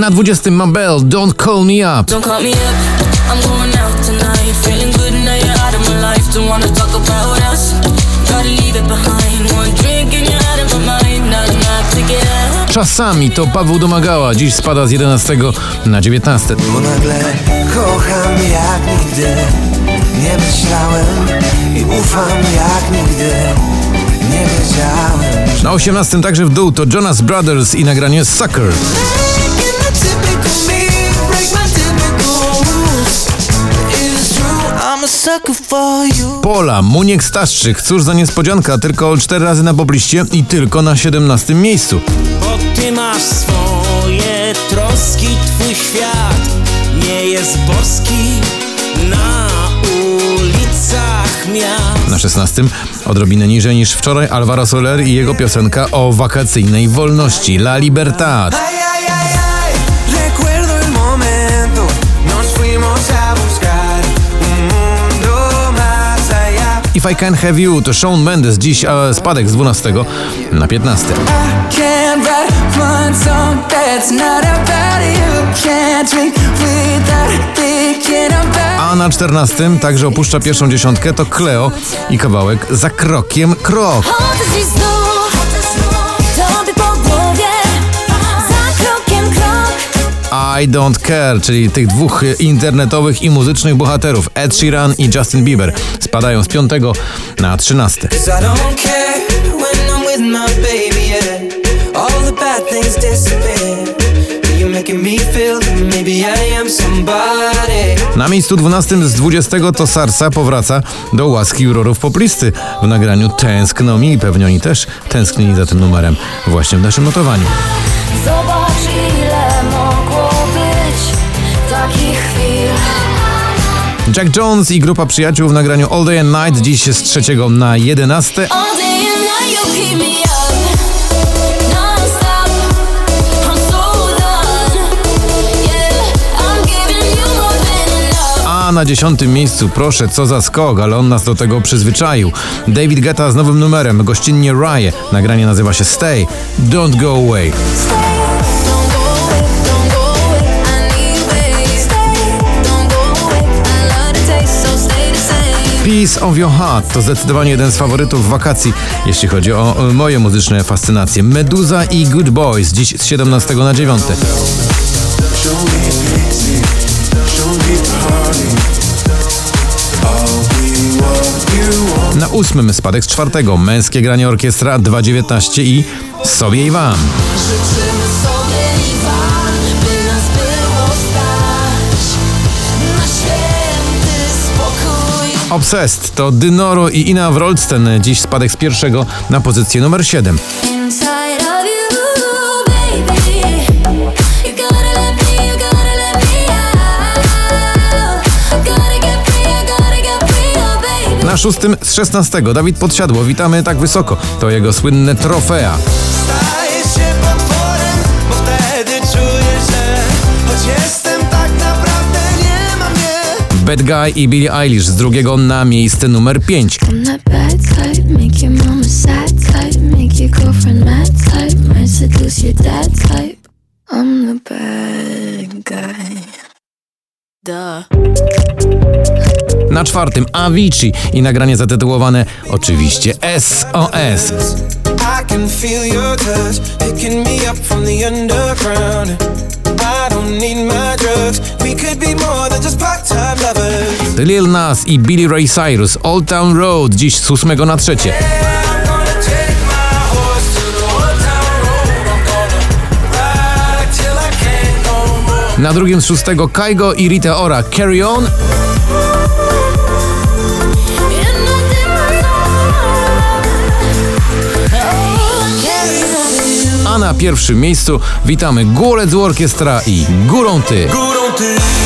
Na 20 Mabel, Don't Call Me Up. Don't call me up. I'm going out tonight. Feeling good now you're out of my life. Don't wanna talk about us. Gotta leave it behind. One drink and you're out of my mind. Not enough to get up. Czasami to Paweł Domagała, dziś spada z 11 na 19. Bo nagle kocham jak nigdy Nie myślałem i ufam jak nigdy Nie wiedziałem Na 18 także w dół to Jonas Brothers i nagranie Sucker. Pola, Muniek Staszczyk, cóż za niespodzianka, tylko 4 razy na pobliście i tylko na 17 miejscu. Bo ty masz swoje troski, twój świat nie jest boski na ulicach miast. Na 16 odrobinę niżej niż wczoraj Alvaro Soler i jego piosenka o wakacyjnej wolności La Libertad. If I Can Have You to Shawn Mendes, dziś spadek z 12 na 15. Can't write one song that's not about you Can't drink without thinking about A na 14 także opuszcza pierwszą dziesiątkę to Cleo i kawałek Za krokiem krok. I Don't Care, czyli tych dwóch e, internetowych i muzycznych bohaterów Ed Sheeran i Justin Bieber spadają z 5 na 13. Cause I don't care when I'm with my baby, yeah. All the bad things disappear. You're making me feel that maybe I am somebody. Na miejscu 12 z 20 to Sarsa powraca do łaski jurorów poplisty w nagraniu Tęskno mi. Pewnie oni też tęsknili za tym numerem właśnie w naszym notowaniu. Zobacz ile takich chwil. Jack Jones i grupa przyjaciół w nagraniu All Day and Night dziś z 3 na 11. All day and night you keep me up, non-stop. I'm so done, yeah. I'm giving you more than enough. A na dziesiątym miejscu, proszę, co za skok, ale on nas do tego przyzwyczaił. David Guetta z nowym numerem, gościnnie Rye. Nagranie nazywa się Stay, Don't Go Away. Piece of Your Heart to zdecydowanie jeden z faworytów wakacji, jeśli chodzi o e, moje muzyczne fascynacje. Meduza i Good Boys, dziś z 17 na 9. Show me pity, show me party. I'll be what you want. Na ósmym spadek z czwartego, męskie granie orkiestra 2.19 i Sobie i Wam. Obsessed to Dynoro i Ina Wroldsten, dziś spadek z pierwszego na pozycję numer 7. Inside of you, baby, you gotta let me, you gotta let me out. I gotta get free, I gotta get free, oh baby. Na szóstym z 16 Dawid Podsiadło, witamy tak wysoko. To jego słynne trofea. Bad Guy i Billie Eilish z drugiego na miejsce numer 5. I'm that bad type, make your mama sad type, make your girlfriend mad type, might seduce your dad type. I'm the bad guy. Duh. Na czwartym Avicii i nagranie zatytułowane oczywiście SOS. I can feel your touch picking me up from the underground. Lil Nas i Billy Ray Cyrus Old Town Road dziś z 8 na trzecie. I'm gonna take my horse to the old town road. I'm gonna ride till I can't no more. Na drugim z szóstego Kaigo i Rita Ora Carry On. Na pierwszym miejscu witamy Górec Orkiestra i Górą Ty. Górą ty